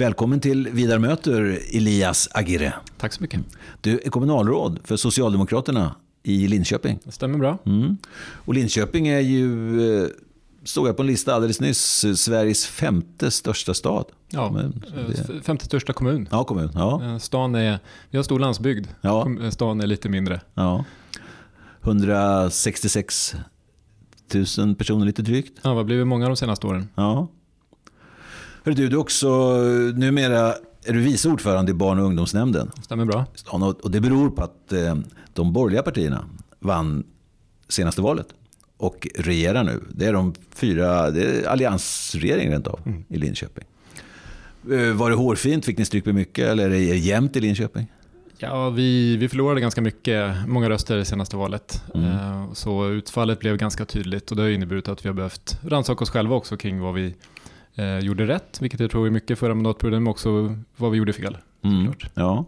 Välkommen till Vidar möter Elias Agire. Tack så mycket. Du är kommunalråd för Socialdemokraterna i Linköping. Det stämmer bra. Mm. Och Linköping är ju, eh, stod jag på en lista alldeles nyss, Sveriges femte största stad. Ja, eh, det- femte största kommun. Ja, kommun. Ja, Eh, Stan är, vi har stor landsbygd. Ja. Stan är lite mindre. ja. 166 000 personer lite drygt. Ja, vad blir det många de senaste åren? Ja. Hör du, du också, numera är du vice ordförande i barn och ungdomsnämnden. Stämmer bra. Och det beror på att eh, de borgerliga partierna vann senaste valet och regerar nu. Det är de fyra, det är alliansregering rent av i Linköping. Eh, Var det hårfint? Fick ni stryk med mycket eller är det jämnt i Linköping? Ja, vi, vi förlorade ganska mycket, många röster i senaste valet. Mm. Eh, Så utfallet blev ganska tydligt och det har inneburit att vi har behövt rannsaka oss själva också kring vad vi eh, gjorde rätt, vilket jag tror är mycket förra mandatperioden, men också vad vi gjorde fel. Mm. Ja.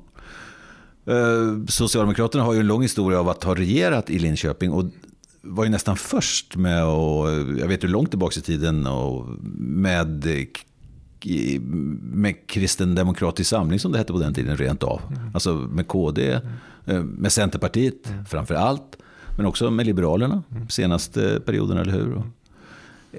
Eh, Socialdemokraterna har ju en lång historia av att ha regerat i Linköping och var ju nästan först med att, jag vet hur långt tillbaka i tiden, och med, med Kristen Demokratisk Samling som det hette på den tiden rent av. Alltså med KD, eh, med Centerpartiet framför allt, men också med Liberalerna senaste perioden, eller hur?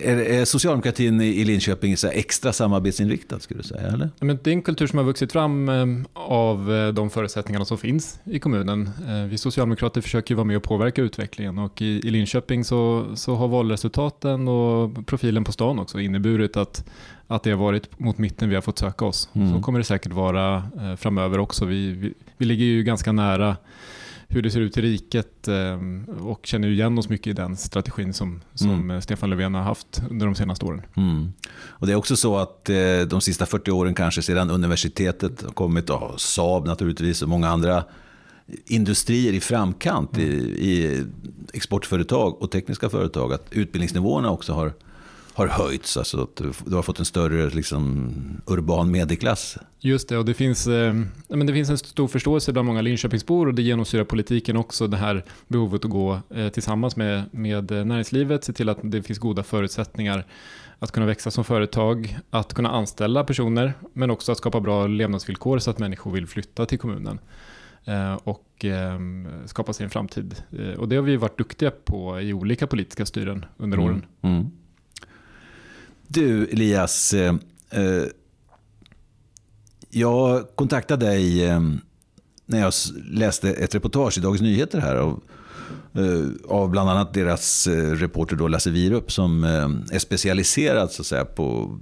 Är, är socialdemokratin i Linköping så extra samarbetsinriktad, skulle du säga? Eller? Men det är en kultur som har vuxit fram eh, av eh, de förutsättningarna som finns i kommunen. Eh, Vi socialdemokrater försöker vara med och påverka utvecklingen och i, i Linköping så, så har valresultaten och profilen på stan också inneburit att, att det har varit mot mitten vi har fått söka oss. Mm. Så kommer det säkert vara framöver också. Vi, vi, vi ligger ju ganska nära hur det ser ut i riket eh, och känner igen oss mycket i den strategin som, som Mm. eh, Stefan Löfven har haft under de senaste åren. Mm. Och det är också så att eh, de sista 40 åren kanske sedan universitetet har kommit, och Saab naturligtvis och många andra industrier i framkant i, i exportföretag och tekniska företag, att utbildningsnivåerna också har, har höjts. Alltså att du, har fått en större liksom, urban medelklass. Just det, och det finns, eh, men det finns en stor förståelse bland många Linköpingsbor och det genomsyrar politiken också, det här behovet att gå eh, tillsammans med, med näringslivet, se till att det finns goda förutsättningar att kunna växa som företag, att kunna anställa personer, men också att skapa bra levnadsvillkor så att människor vill flytta till kommunen eh, och eh, skapa sig en framtid. Eh, och det har vi varit duktiga på i olika politiska styren under åren. Mm. Mm. Du Elias, eh, eh, jag kontaktade dig eh, när jag läste ett reportage i Dagens Nyheter här av, eh, av bland annat deras eh, reporter då Lasse Wierup som eh, är specialiserad så att säga, på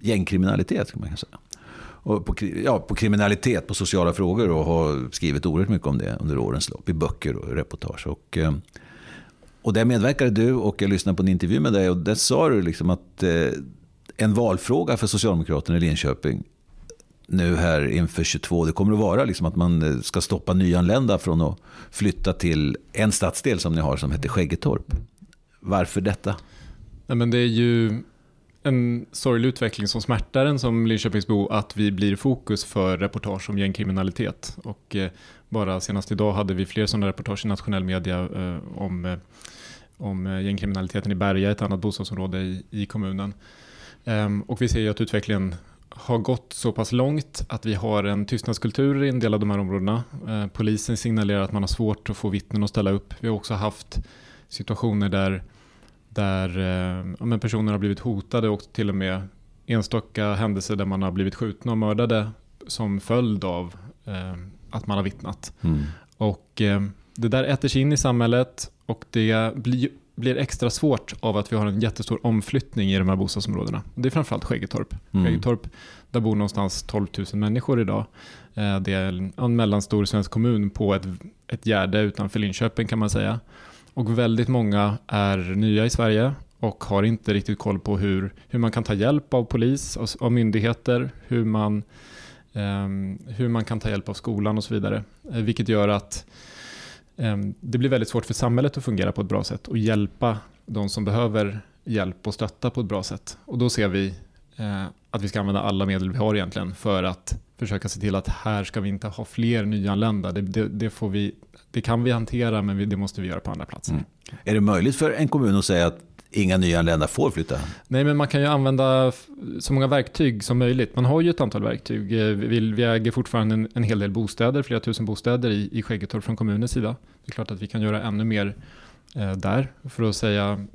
gängkriminalitet. Kan man kan säga. Och på, ja, på kriminalitet, på sociala frågor och har skrivit oerhört mycket om det under årens lopp i böcker och reportage. Och, eh, och där medverkade du och jag lyssnade på en intervju med dig och där sa du liksom att eh, en valfråga för Socialdemokraterna i Linköping nu här inför 22, det kommer att vara liksom att man eh, ska stoppa nyanlända från att flytta till en stadsdel som ni har som heter Skäggetorp. Varför detta? Nej, men det är ju en sorglig utveckling som smärtar en som Linköpingsbo att vi blir fokus för reportage om gängkriminalitet. Och eh, bara senast idag hade vi fler sådana reportage i nationell media eh, om, om gängkriminaliteten i Berga, ett annat bostadsområde i, i kommunen. Ehm, och vi ser ju att utvecklingen har gått så pass långt att vi har en tystnadskultur i en del av de här områdena. Eh, polisen signalerar att man har svårt att få vittnen att ställa upp. Vi har också haft situationer där där eh, ja, personer har blivit hotade och till och med enstaka händelser där man har blivit skjutna och mördade som följd av eh, att man har vittnat. Mm. Och eh, det där äter sig in i samhället och det blir, blir extra svårt av att vi har en jättestor omflyttning i de här bostadsområdena. Det är framförallt Skäggetorp. Mm. Skäggetorp, där bor någonstans 12 000 människor idag. Eh, Det är en- mellanstor svensk kommun på ett, ett gärde utanför Linköping kan man säga. Och väldigt många är nya i Sverige och har inte riktigt koll på hur, hur man kan ta hjälp av polis, av, av myndigheter, hur man Ehm, hur man kan ta hjälp av skolan och så vidare. Eh, vilket gör att Ehm, det blir väldigt svårt för samhället att fungera på ett bra sätt och hjälpa de som behöver hjälp och stötta på ett bra sätt. Och då ser vi eh, att vi ska använda alla medel vi har egentligen för att försöka se till att här ska vi inte ha fler nyanlända. Det, det, det får vi, det kan vi hantera men det måste vi göra på andra platser. Mm. Är det möjligt för en kommun att säga att inga nyanlända får flytta? Nej, men man kan ju använda så många verktyg som möjligt. Man har ju ett antal verktyg. Eh, vi, vi äger fortfarande en, en hel del bostäder, flera tusen bostäder i, i Skäggetorp från kommunens sida. Det är klart att vi kan göra ännu mer eh, där för att, säga,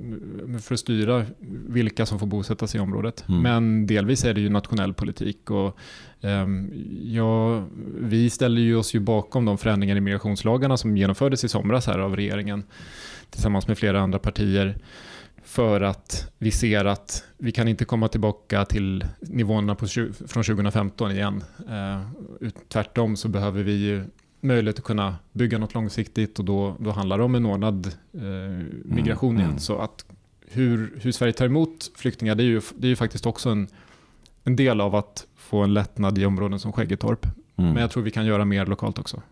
för att styra vilka som får bosätta sig i området. Mm. Men delvis är det ju nationell politik. Och, eh, ja, vi ställer ju oss ju bakom de förändringar i migrationslagarna som genomfördes i somras här av regeringen tillsammans med flera andra partier för att vi ser att vi kan inte komma tillbaka till nivåerna på, från 2015 igen. Eh, tvärtom så behöver vi möjlighet att kunna bygga något långsiktigt och då, då handlar det om en ordnad eh, migration mm, igen. Mm. Så att hur, hur Sverige tar emot flyktingar det är ju, det är ju faktiskt också en, en del av att få en lättnad i områden som Skäggetorp. Mm. Men jag tror vi kan göra mer lokalt också.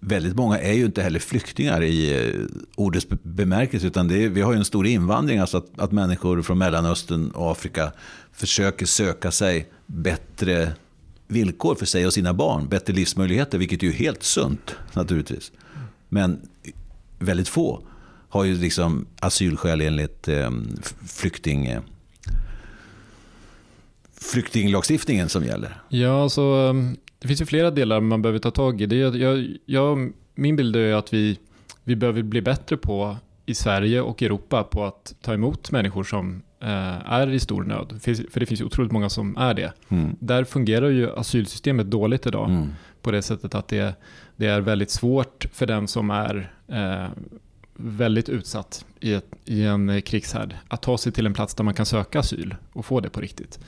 Väldigt många är ju inte heller flyktingar i eh, ordets bemärkelse. Utan det är, vi har ju en stor invandring, alltså att, att människor från Mellanöstern och Afrika försöker söka sig bättre villkor för sig och sina barn, bättre livsmöjligheter, vilket är ju helt sunt naturligtvis. Men väldigt få har ju liksom asylskäl enligt eh, flykting, eh, flyktinglagstiftningen som gäller. Ja, så det finns ju flera delar man behöver ta tag i. Det, jag, jag, min bild är att vi, vi behöver bli bättre på i Sverige och Europa på att ta emot människor som eh, är i stor nöd. För det finns ju otroligt många som är det. Mm. Där fungerar ju asylsystemet dåligt idag. Mm. På det sättet att det, det, är väldigt svårt för den som är eh, väldigt utsatt i, ett, i en krigshärd att ta sig till en plats där man kan söka asyl och få det på riktigt.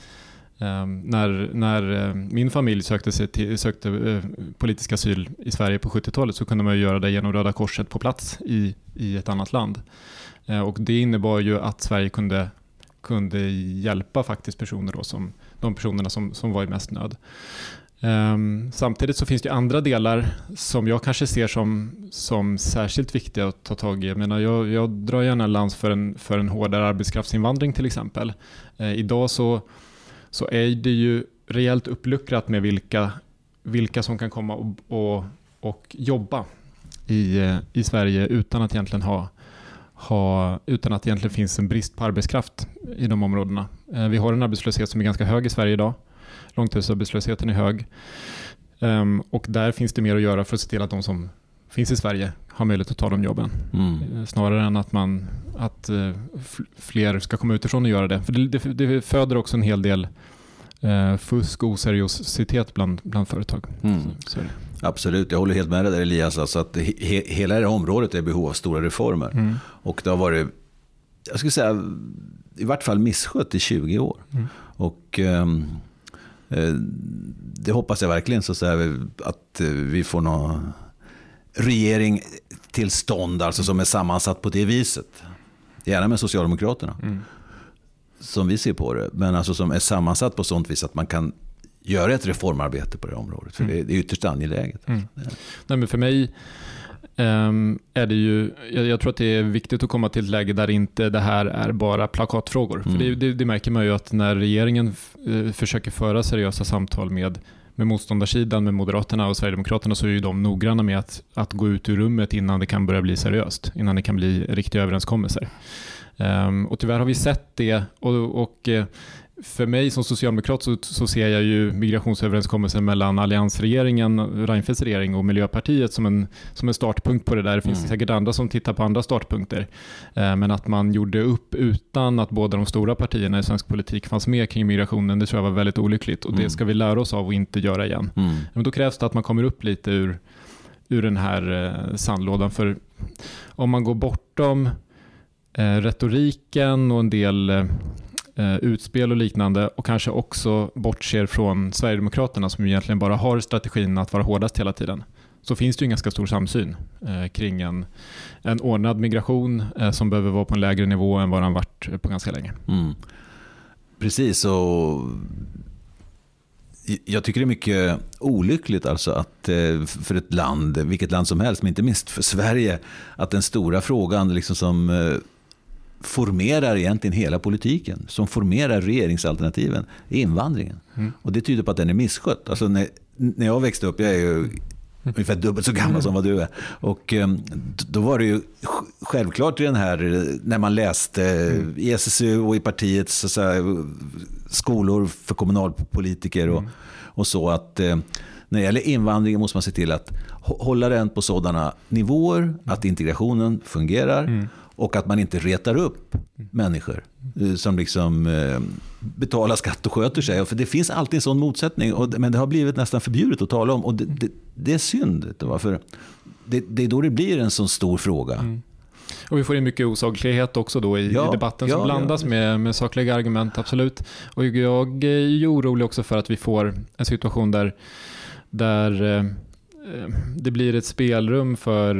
Um, när när uh, min familj sökte, sig till, sökte uh, politisk asyl i Sverige på 70-talet så kunde man göra det genom Röda Korset på plats i, i ett annat land. Uh, och det innebar ju att Sverige kunde, kunde hjälpa faktiskt personer då som, de personerna som, som var i mest nöd. Um, samtidigt så finns det andra delar som jag kanske ser som, som särskilt viktiga att ta tag i. Jag, menar, jag, jag drar gärna lands för en, för en hårdare arbetskraftsinvandring till exempel. idag så så är det ju rejält uppluckrat med vilka, vilka som kan komma och, och, och jobba i, eh, i Sverige utan att egentligen ha ha, utan att det egentligen finns en brist på arbetskraft i de områdena. Eh, vi har en arbetslöshet som är ganska hög i Sverige idag. Långtidsarbetslösheten är hög. Ehm, och där finns det mer att göra för att se till att de som finns i Sverige har möjlighet att ta de jobben. Mm. Eh, snarare än att, man, att uh, fler ska komma utifrån och göra det. För det, det, det föder också en hel del uh, fusk och oseriositet bland, bland företag. Mm. Så, Absolut, jag håller helt med dig där Elias. Alltså att he, hela det här området är i behov av stora reformer. Mm. Och det har varit, jag skulle säga, i vart fall misskött i 20 år. Mm. Och um, det hoppas jag verkligen så att vi får någon regering till stånd, alltså som är sammansatt på det viset. Gärna med Socialdemokraterna. Mm. Som vi ser på det. Men alltså som är sammansatt på sånt vis att man kan göra ett reformarbete på det området. För mm. det är ytterst angeläget. Mm. Nej, men för mig um, är det ju, jag, jag, tror att det är viktigt att komma till ett läge där inte det här är bara plakatfrågor. För det, mm. det, det, märker man ju att när regeringen uh, försöker föra seriösa samtal med med motståndarsidan, med Moderaterna och Sverigedemokraterna, så är ju de noggranna med att, att gå ut ur rummet innan det kan börja bli seriöst, innan det kan bli riktiga överenskommelser. Um, och tyvärr har vi sett det och, och eh, för mig som socialdemokrat så, så, ser jag ju migrationsöverenskommelsen mellan alliansregeringen, Reinfeldts regering och Miljöpartiet som en, som en startpunkt på det där. Det finns mm. säkert andra som tittar på andra startpunkter. Eh, men att man gjorde upp utan att båda de stora partierna i svensk politik fanns med kring migrationen, det tror jag var väldigt olyckligt. Och mm. det ska vi lära oss av och inte göra igen. Mm. Men då krävs det att man kommer upp lite ur, ur den här eh, sandlådan. För om man går bortom eh, retoriken och en del eh, utspel och liknande och kanske också bortser från Sverigedemokraterna som egentligen bara har strategin att vara hårdast hela tiden så finns det ju en ganska stor samsyn eh, kring en, en ordnad migration eh, som behöver vara på en lägre nivå än vad den varit eh, på ganska länge. Mm. Precis, och jag tycker det är mycket olyckligt alltså att eh, för ett land, vilket land som helst, men inte minst för Sverige, att den stora frågan liksom som eh, formerar egentligen hela politiken, som formerar regeringsalternativen, är invandringen. Mm. Och det tyder på att den är misskött. Alltså när, när jag växte upp, jag är ju ungefär dubbelt så gammal som vad du är. Och ehm, då var det ju självklart i den här, när man läste i SSU och i partiets så säga, skolor för kommunalpolitiker och, och så, att eh, när det gäller invandringen måste man se till att hålla den på sådana nivåer att integrationen fungerar. Mm och att man inte retar upp människor eh, som liksom eh, betalar skatt och sköter sig. För det finns alltid en sån motsättning. men det har blivit nästan förbjudet att tala om. Och det, det, det är synd. För det, det, är då det blir en sån stor fråga. Mm. Och vi får in mycket osaklighet också då i, ja, i debatten som ja, blandas ja. Med, med sakliga argument, absolut. Och jag är ju orolig också för att vi får en situation där, där eh, det blir ett spelrum för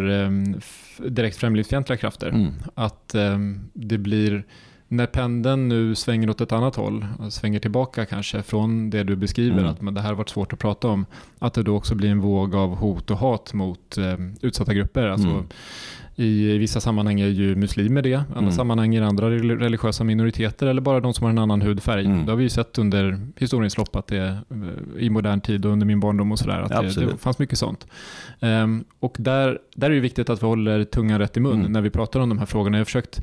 direkt främlingsfientliga krafter. Mm. Att eh, det blir, när pendeln nu svänger åt ett annat håll, svänger tillbaka kanske från det du beskriver, mm. att men det här har varit svårt att prata om, att det då också blir en våg av hot och hat mot eh, utsatta grupper. Alltså, mm. I vissa sammanhang är ju muslimer det, i andra mm. sammanhang är andra religiösa minoriteter eller bara de som har en annan hudfärg. Mm. Det har vi ju sett under historiens lopp att det eh, i modern tid och under min barndom och sådär, att det, det, fanns mycket sånt. Um, och där, där är det viktigt att vi håller tungan rätt i mun mm. när vi pratar om de här frågorna. Jag har försökt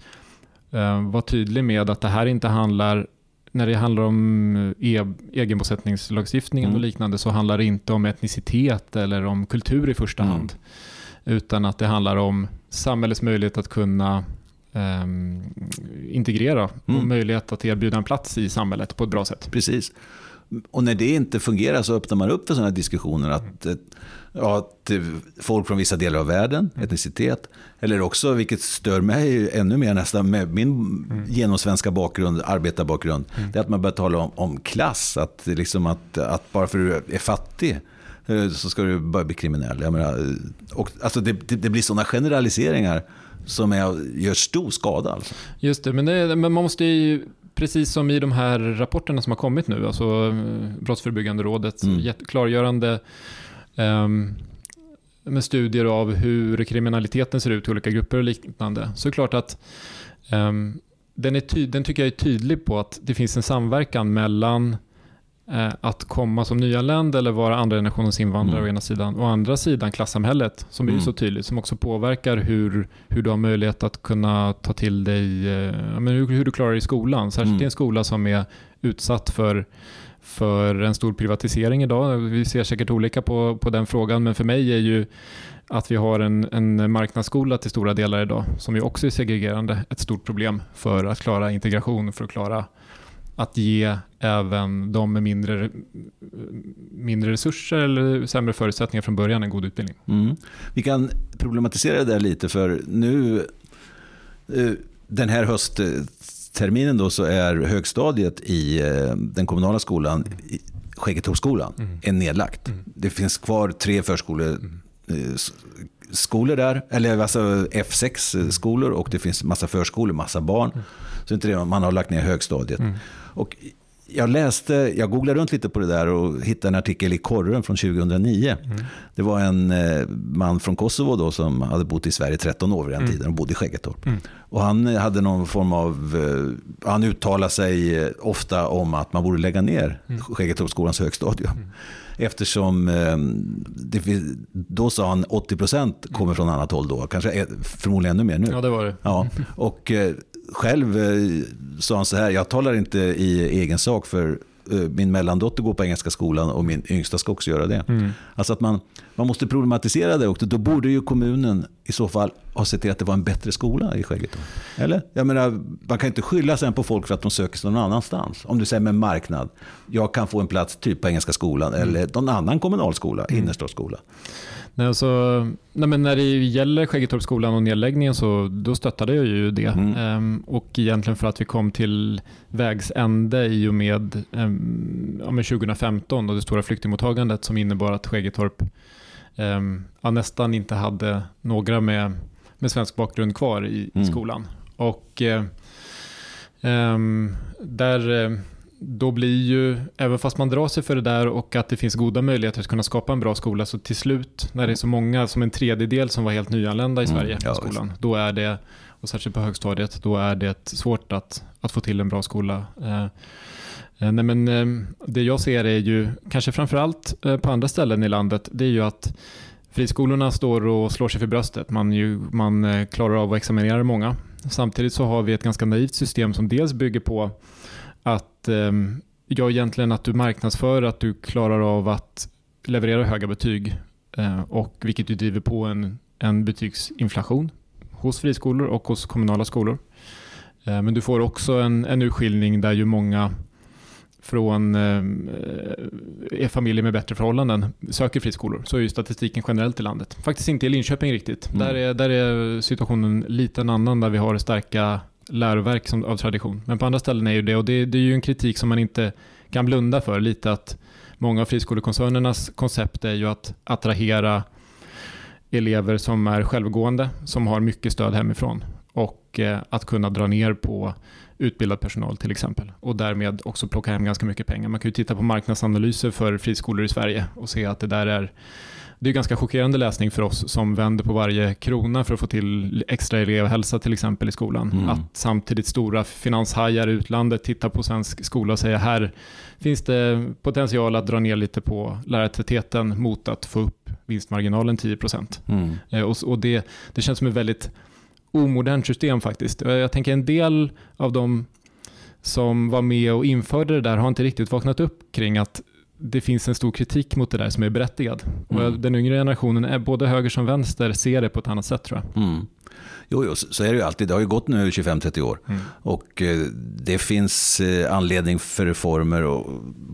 uh, vara tydlig med att det här inte handlar när det handlar om e egenbosättningslagstiftningen mm. och liknande så handlar det inte om etnicitet eller om kultur i första mm. hand. Utan att det handlar om samhällets möjlighet att kunna um, integrera mm. och möjlighet att erbjuda en plats i samhället på ett bra sätt. Precis. Och när det inte fungerar så öppnar man upp för sådana diskussioner. Att, mm. Ja, att folk från vissa delar av världen, etnicitet, eller också, vilket stör mig ännu mer nästan med min mm. genomsvenska bakgrund, arbetarbakgrund, mm. det är att man börjar tala om, om klass. Att, liksom att, att bara för att du är fattig Eh, så ska du börja bli kriminell. Jag menar, eh, och, alltså det, det, det blir sådana generaliseringar som är, gör stor skada. Alltså. Just det, men, det, men man måste ju, precis som i de här rapporterna som har kommit nu, alltså eh, Brottsförebyggande rådet, mm. klargörande med studier av hur kriminaliteten ser ut i olika grupper och liknande, så är det klart att um, den, är ty- den tycker jag är tydlig på att det finns en samverkan mellan Eh, att komma som nyanländ eller vara andra generationens invandrare mm. å ena sidan. och andra sidan klassamhället som mm. är så tydligt, som också påverkar hur, hur du har möjlighet att kunna ta till dig, eh, men hur, hur du klarar dig i skolan. Särskilt mm. i en skola som är utsatt för för en stor privatisering idag. Vi ser säkert olika på, på den frågan, men för mig är ju att vi har en, en marknadsskola till stora delar idag, som ju också är segregerande, ett stort problem för att klara integration, för att klara att ge även de med mindre, mindre resurser eller sämre förutsättningar från början en god utbildning. Mm. Vi kan problematisera det där lite för nu eh, den här eh, höstterminen då så är högstadiet i eh, den kommunala skolan, Skäggetorpsskolan, mm. är nedlagt. Mm. Det finns kvar tre förskolor mm. skolor där, eller alltså F6-skolor och det finns massa förskolor, massa barn. Mm. Så inte det, man har lagt ner högstadiet. Mm. Och jag läste, jag googlade runt lite på det där och hittade en artikel i Korren från 2009. Mm. Det var en eh, man från Kosovo då som hade bott i Sverige 13 år vid den mm. tiden och bodde i Skäggetorp. Mm. Och han hade någon form av, eh, han uttalade sig eh, ofta om att man borde lägga ner mm. Skäggetorpsskolans högstadium. Mm. Eftersom, det, då sa han 80% kommer från annat håll då, kanske förmodligen ännu mer nu. Ja, det var det. Ja, och själv eh, sa han så här, jag talar inte i egen sak för eh, min mellandotter går på Engelska skolan och min yngsta ska också göra det. Mm. Alltså att man, man måste problematisera det och då borde ju kommunen i så fall ha sett till att det var en bättre skola i Skäggetorp. Eller? Jag menar, man kan inte skylla sen på folk för att de söker sig någon annanstans. Om du säger med marknad, jag kan få en plats typ på Engelska skolan mm. eller någon annan kommunalskola, mm. innerstadsskola. Nej, alltså, nej, men när det gäller Skäggetorpsskolan och nedläggningen så då stöttade jag ju det. Mm. Ehm, och egentligen för att vi kom till vägs ände i och med, ehm, ja, med 2015 och det stora flyktingmottagandet som innebar att Skäggetorp ehm, ja, nästan inte hade några med, med svensk bakgrund kvar i, mm. i skolan. Och eh, ehm, där eh, då blir ju, även fast man drar sig för det där och att det finns goda möjligheter att kunna skapa en bra skola, så till slut, när det är så många, som en tredjedel som var helt nyanlända i mm, Sverige mm, ja, skolan, då är det, och särskilt på högstadiet, då är det svårt att, att få till en bra skola. Eh, eh nej men, eh, det jag ser är ju, kanske framförallt eh, på andra ställen i landet, det är ju att friskolorna står och slår sig för bröstet. Man, ju, man klarar av att examinera många. Samtidigt så har vi ett ganska naivt system som dels bygger på att eh, ja, egentligen att du marknadsför att du klarar av att leverera höga betyg eh, och vilket ju driver på en, en betygsinflation hos friskolor och hos kommunala skolor. Eh, men du får också en, en urskiljning där ju många från eh, familjer med bättre förhållanden söker friskolor så är ju statistiken generellt i landet. Faktiskt inte i Linköping riktigt. Mm. Där, är, där är situationen lite en annan där vi har starka läroverk som, av tradition. Men på andra ställen är ju det och det, det är ju en kritik som man inte kan blunda för lite att många av friskolekoncernernas koncept är ju att attrahera elever som är självgående, som har mycket stöd hemifrån och eh, att kunna dra ner på utbildad personal till exempel och därmed också plocka hem ganska mycket pengar. Man kan ju titta på marknadsanalyser för friskolor i Sverige och se att det där är det är ganska chockerande läsning för oss som vänder på varje krona för att få till extra elevhälsa till exempel i skolan. Mm. Att samtidigt stora finanshajar i utlandet tittar på svensk skola och säger här finns det potential att dra ner lite på lärartätheten mot att få upp vinstmarginalen 10 Mm. Eh, och, och det, det känns som ett väldigt omodernt system faktiskt. Jag tänker en del av de som var med och införde det där har inte riktigt vaknat upp kring att det finns en stor kritik mot det där som är berättigad. Mm. Och den yngre generationen, är både höger som vänster, ser det på ett annat sätt tror jag. Mm. Jo, jo, så är det ju alltid. Det har ju gått nu 25-30 år. Mm. Och eh, det finns eh, anledning för reformer och,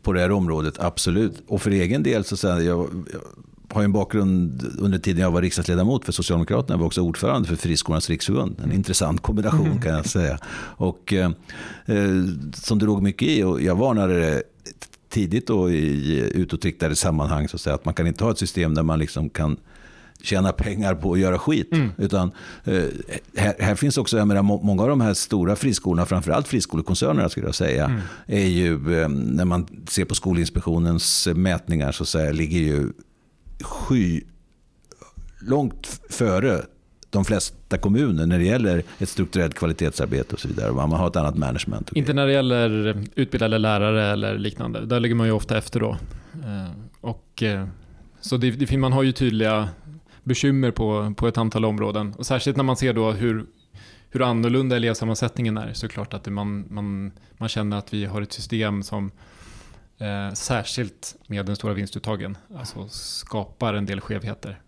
på det här området, absolut. Och för egen del, så säger jag, jag har en bakgrund under tiden jag var riksdagsledamot för Socialdemokraterna. Jag var också ordförande för Friskolornas riksförbund. En intressant kombination kan jag säga. Och, eh, eh, som det låg mycket i. Och jag varnade det tidigt då i utåtriktade sammanhang. Så att, säga, att man kan inte ha ett system där man liksom kan tjäna pengar på att göra skit. Mm. Utan, eh, här, här, finns också, jag menar, många av de här stora friskolorna, framförallt friskolekoncernerna skulle jag säga, mm. är ju, eh, när man ser på Skolinspektionens mätningar så att säga, ligger ju sky långt före de flesta kommuner när det gäller ett strukturellt kvalitetsarbete och så vidare. Man har ett annat management. Inte när det gäller utbildade lärare eller liknande. Där ligger man ju ofta efter då. Eh, och, eh, så det, det, man har ju tydliga bekymmer på, på ett antal områden. Och särskilt när man ser då hur, hur annorlunda elevsammansättningen är så är det klart att det man, man, man känner att vi har ett system som eh, särskilt med den stora vinstuttagen alltså skapar en del skevheter.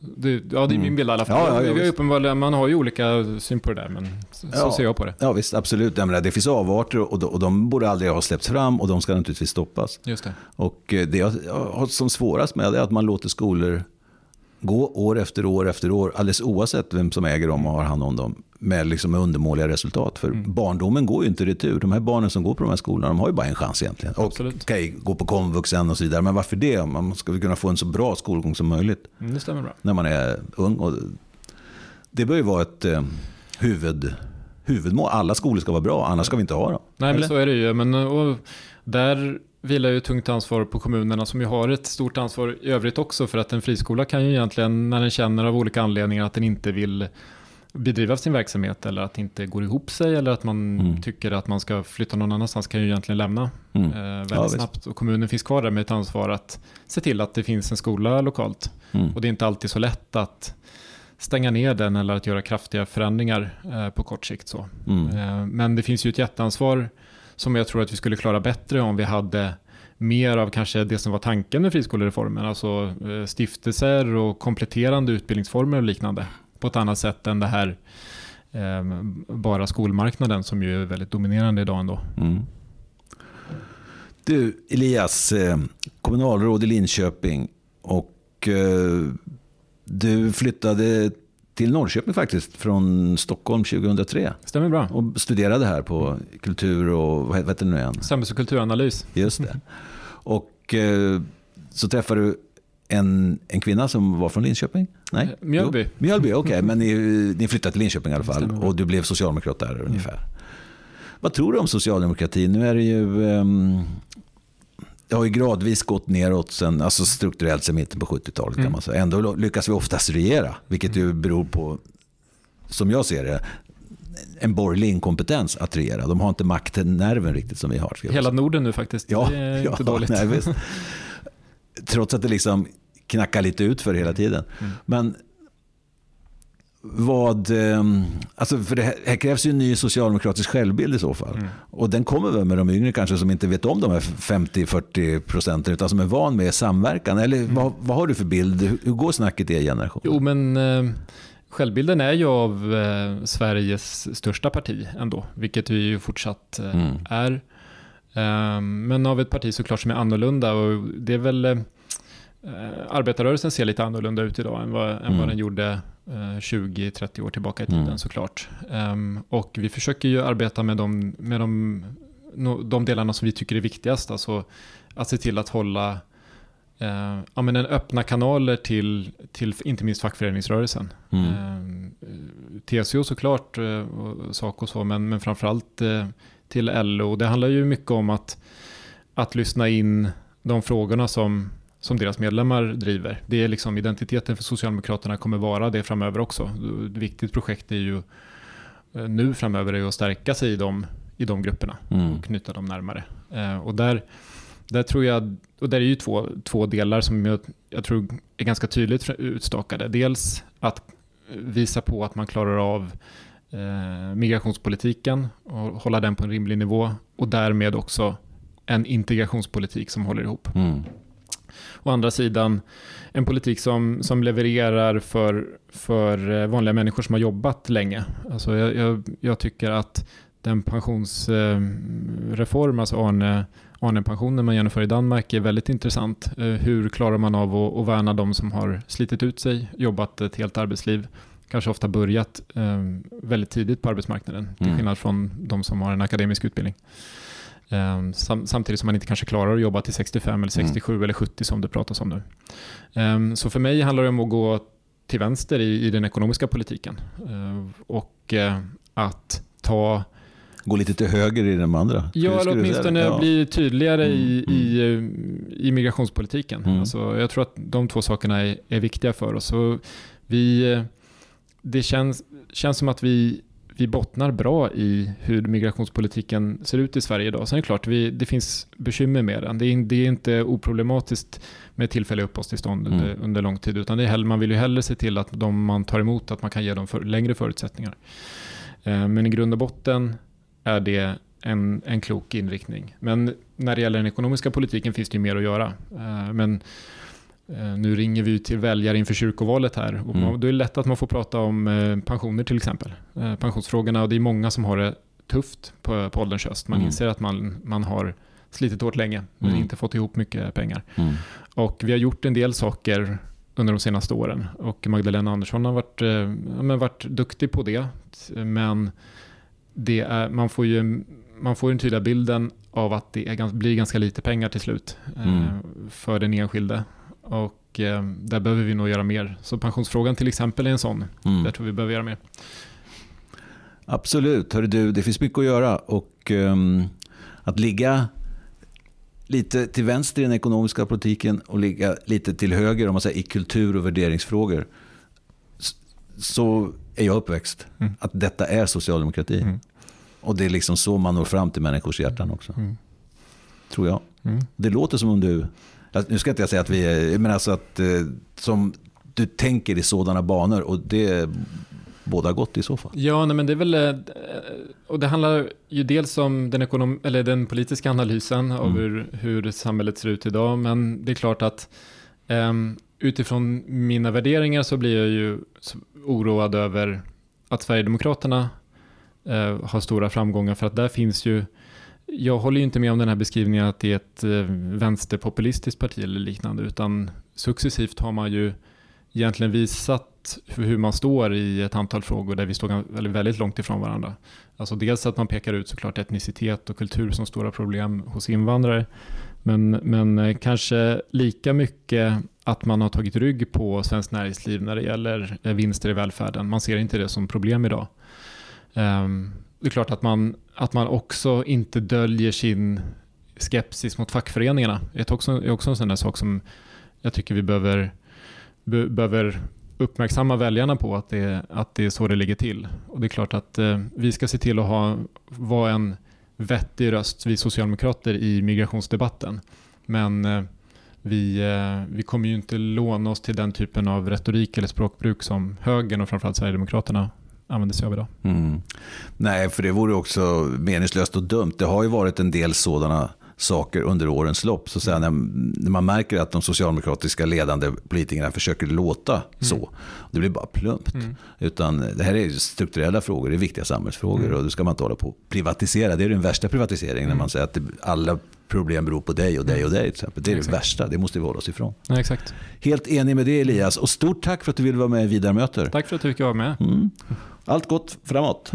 Det, ja, det är min mm. bild i alla fall. Ja, ja, ja, uppenbarligen, man har ju olika syn på det där, men så, ja, ser jag på det. Ja, visst, absolut. menar, det finns avarter och de, och de borde aldrig ha släppts fram och de ska naturligtvis stoppas. Just det. Och eh, det jag har som svårast med det är att man låter skolor gå år efter år efter år, alldeles oavsett vem som äger dem och har hand om dem, med liksom undermåliga resultat. För mm. barndomen går ju inte retur. De här barnen som går på de här skolorna, de har ju bara en chans egentligen. Och Absolut. Okay, gå på komvux sen och så vidare. Men varför det? Man ska väl kunna få en så bra skolgång som möjligt. Mm, det stämmer bra. När man är ung. Och det bör ju vara ett eh, huvud, huvudmål. Alla skolor ska vara bra, annars ska vi inte ha dem. Nej, men så är det ju. Men, och där vilar ju tungt ansvar på kommunerna som ju har ett stort ansvar i övrigt också för att en friskola kan ju egentligen när den känner av olika anledningar att den inte vill bedriva sin verksamhet eller att det inte går ihop sig eller att man mm. tycker att man ska flytta någon annanstans kan ju egentligen lämna mm. eh, väldigt ja, snabbt. Och kommunen finns kvar där med ett ansvar att se till att det finns en skola lokalt. Mm. Och det är inte alltid så lätt att stänga ner den eller att göra kraftiga förändringar eh, på kort sikt. Så. Mm. Eh, men det finns ju ett jätteansvar som jag tror att vi skulle klara bättre om vi hade mer av kanske det som var tanken med friskolereformen, alltså eh, stiftelser och kompletterande utbildningsformer och liknande på ett annat sätt än det här eh, bara skolmarknaden som ju är väldigt dominerande idag ändå. Mm. Du Elias, eh, kommunalråd i Linköping och eh, du flyttade till Norrköping faktiskt, från Stockholm 2003. Stämmer bra. Och studerade här på kultur och, vad heter det nu igen? Samhälls och kulturanalys. Just det. Och eh, så träffade du en, en kvinna som var från Linköping? Nej? Eh, Mjölby. Mjölby, okej. Okay. Men ni, ni flyttade till Linköping i alla fall. Och du blev socialdemokrat där ungefär. vad tror du om socialdemokratin? Nu är det ju... Um, det har ju gradvis gått neråt sen, alltså strukturellt sen mitten på 70-talet kan mm. man säga. Ändå lyckas vi oftast regera, vilket ju beror på, som jag ser det, en borgerlig inkompetens att regera. De har inte maktnerven riktigt som vi har. Hela Norden nu faktiskt. Ja, det är ja, inte dåligt. Nej. Trots att det liksom knackar lite ut för hela tiden. Mm. Men vad... Ehm, alltså för det här, här, krävs ju en ny socialdemokratisk självbild i så fall. Mm. Och den kommer väl med de yngre kanske som inte vet om de här 50-40 procenten utan som är van med samverkan. Eller mm. vad, vad, har du för bild? Hur går snacket i er generation? Jo, men eh, självbilden är ju av eh, Sveriges största parti ändå, vilket vi ju fortsatt eh, mm. är. Ehm, men av ett parti såklart som är annorlunda och det är väl eh, arbetarrörelsen ser lite annorlunda ut idag än vad, mm. än vad mm. den gjorde 20-30 år tillbaka i tiden mm. såklart. Um, och vi försöker ju arbeta med de, med de, de delarna som vi tycker är viktigast. Alltså att se till att hålla uh, ja, men en öppna kanaler till, till inte minst fackföreningsrörelsen. Mm. Uh, TCO såklart, uh, och Saco så, men, men framförallt uh, till LO. Det handlar ju mycket om att, att lyssna in de frågorna som som deras medlemmar driver. Det är liksom identiteten för Socialdemokraterna kommer vara det framöver också. Ett viktigt projekt är ju eh, nu framöver är att stärka sig i de, i de grupperna mm. och knyta dem närmare. Eh, och där, där tror jag, och där är ju två, två delar som jag, jag tror är ganska tydligt utstakade. Dels att visa på att man klarar av eh, migrationspolitiken och hålla den på en rimlig nivå och därmed också en integrationspolitik som håller ihop. Mm. Å andra sidan en politik som, som levererar för, för eh, vanliga människor som har jobbat länge. Alltså jag, jag, jag tycker att den pensionsreform, alltså Arne, Arne-pensionen man genomför i Danmark är väldigt intressant. Eh, hur klarar man av att, att värna de som har slitit ut sig, jobbat ett helt arbetsliv, kanske ofta börjat eh, väldigt tidigt på arbetsmarknaden, till mm. skillnad från de som har en akademisk utbildning. Um, sam samtidigt som man inte kanske klarar att jobba till 65 eller 67 mm. eller 70 som det pratas om nu. Um, så för mig handlar det om att gå till vänster i, i den ekonomiska politiken uh, och uh, att ta Gå lite till höger i de andra? Ja, eller åtminstone ja. bli tydligare mm, i, i, mm. i migrationspolitiken. Mm. Alltså, jag tror att de två sakerna är, är viktiga för oss. Så vi, det känns, känns som att vi vi bottnar bra i hur migrationspolitiken ser ut i Sverige idag. Sen är det klart, vi, det finns bekymmer med den. Det är, det är inte oproblematiskt med tillfälliga uppehållstillstånd mm. under, under, lång tid, utan det är man vill ju hellre se till att de man tar emot, att man kan ge dem för, längre förutsättningar. Eh, men i grund och botten är det en, en klok inriktning. Men när det gäller den ekonomiska politiken finns det ju mer att göra. Eh, men nu ringer vi till väljare inför kyrkovalet här och mm. då är det lätt att man får prata om eh, pensioner till exempel. Eh, pensionsfrågorna och det är många som har det tufft på, på ålderns höst. Man mm. inser att man, man har slitit hårt länge men mm. inte fått ihop mycket pengar. Mm. Och vi har gjort en del saker under de senaste åren och Magdalena Andersson har varit, ja, varit duktig på det. Men det är, man får ju man får den tydliga bilden av att det är, blir ganska lite pengar till slut mm. för den enskilde. Och eh, där behöver vi nog göra mer. Så pensionsfrågan till exempel är en sån. Mm. Där tror vi behöver göra mer. Absolut. Hörru du, det finns mycket att göra. Och um, att ligga lite till vänster i den ekonomiska politiken och ligga lite till höger om man säger, i kultur och värderingsfrågor. Så är jag uppväxt. Mm. Att detta är socialdemokrati. Mm. Och det är liksom så man når fram till människors hjärtan också. Mm. Tror jag. Mm. Det låter som om du nu ska inte jag säga att vi är, men alltså att eh, som du tänker i sådana banor och det båda gott i så fall. Ja, nej, men det är väl, eh, och det handlar ju dels om den, ekonom, eller den politiska analysen mm. av hur, hur samhället ser ut idag, men det är klart att um, utifrån mina värderingar så blir jag ju oroad över att Sverigedemokraterna uh, har stora framgångar, för att där finns ju jag håller ju inte med om den här beskrivningen att det är ett eh, vänsterpopulistiskt parti eller liknande, utan successivt har man ju egentligen visat hur man står i ett antal frågor där vi står väldigt långt ifrån varandra. Alltså dels att man pekar ut såklart etnicitet och kultur som stora problem hos invandrare, men, men eh, kanske lika mycket att man har tagit rygg på svenskt näringsliv när det gäller eh, vinster i välfärden. Man ser inte det som problem idag. Um, det är klart att man, att man också inte döljer sin skepsis mot fackföreningarna. Det är också, är också en sån där sak som jag tycker vi behöver, be, behöver uppmärksamma väljarna på att det, att det är så det ligger till. Och det är klart att eh, vi ska se till att ha, vara en vettig röst, vi socialdemokrater, i migrationsdebatten. Men eh, vi, eh, vi kommer ju inte låna oss till den typen av retorik eller språkbruk som högern och framförallt Sverigedemokraterna använder sig av idag. Mm. Nej, för det vore också meningslöst och dumt. Det har ju varit en del sådana saker under årens lopp. Så säga, när, man märker att de socialdemokratiska ledande politikerna försöker låta mm. så. Det blir bara plumpt. Mm. Utan det här är strukturella frågor, det är viktiga samhällsfrågor. Mm. Och då ska man inte hålla på att privatisera. Det är den värsta privatiseringen när mm. man säger att alla problem beror på dig och dig och dig. Till exempel. Det är exakt. det värsta, det måste vi hålla oss ifrån. Ja, exakt. Helt enig med det Elias. Och stort tack för att du ville vara med i Vidarmöter. Tack för att du fick vara med. Allt gott framåt.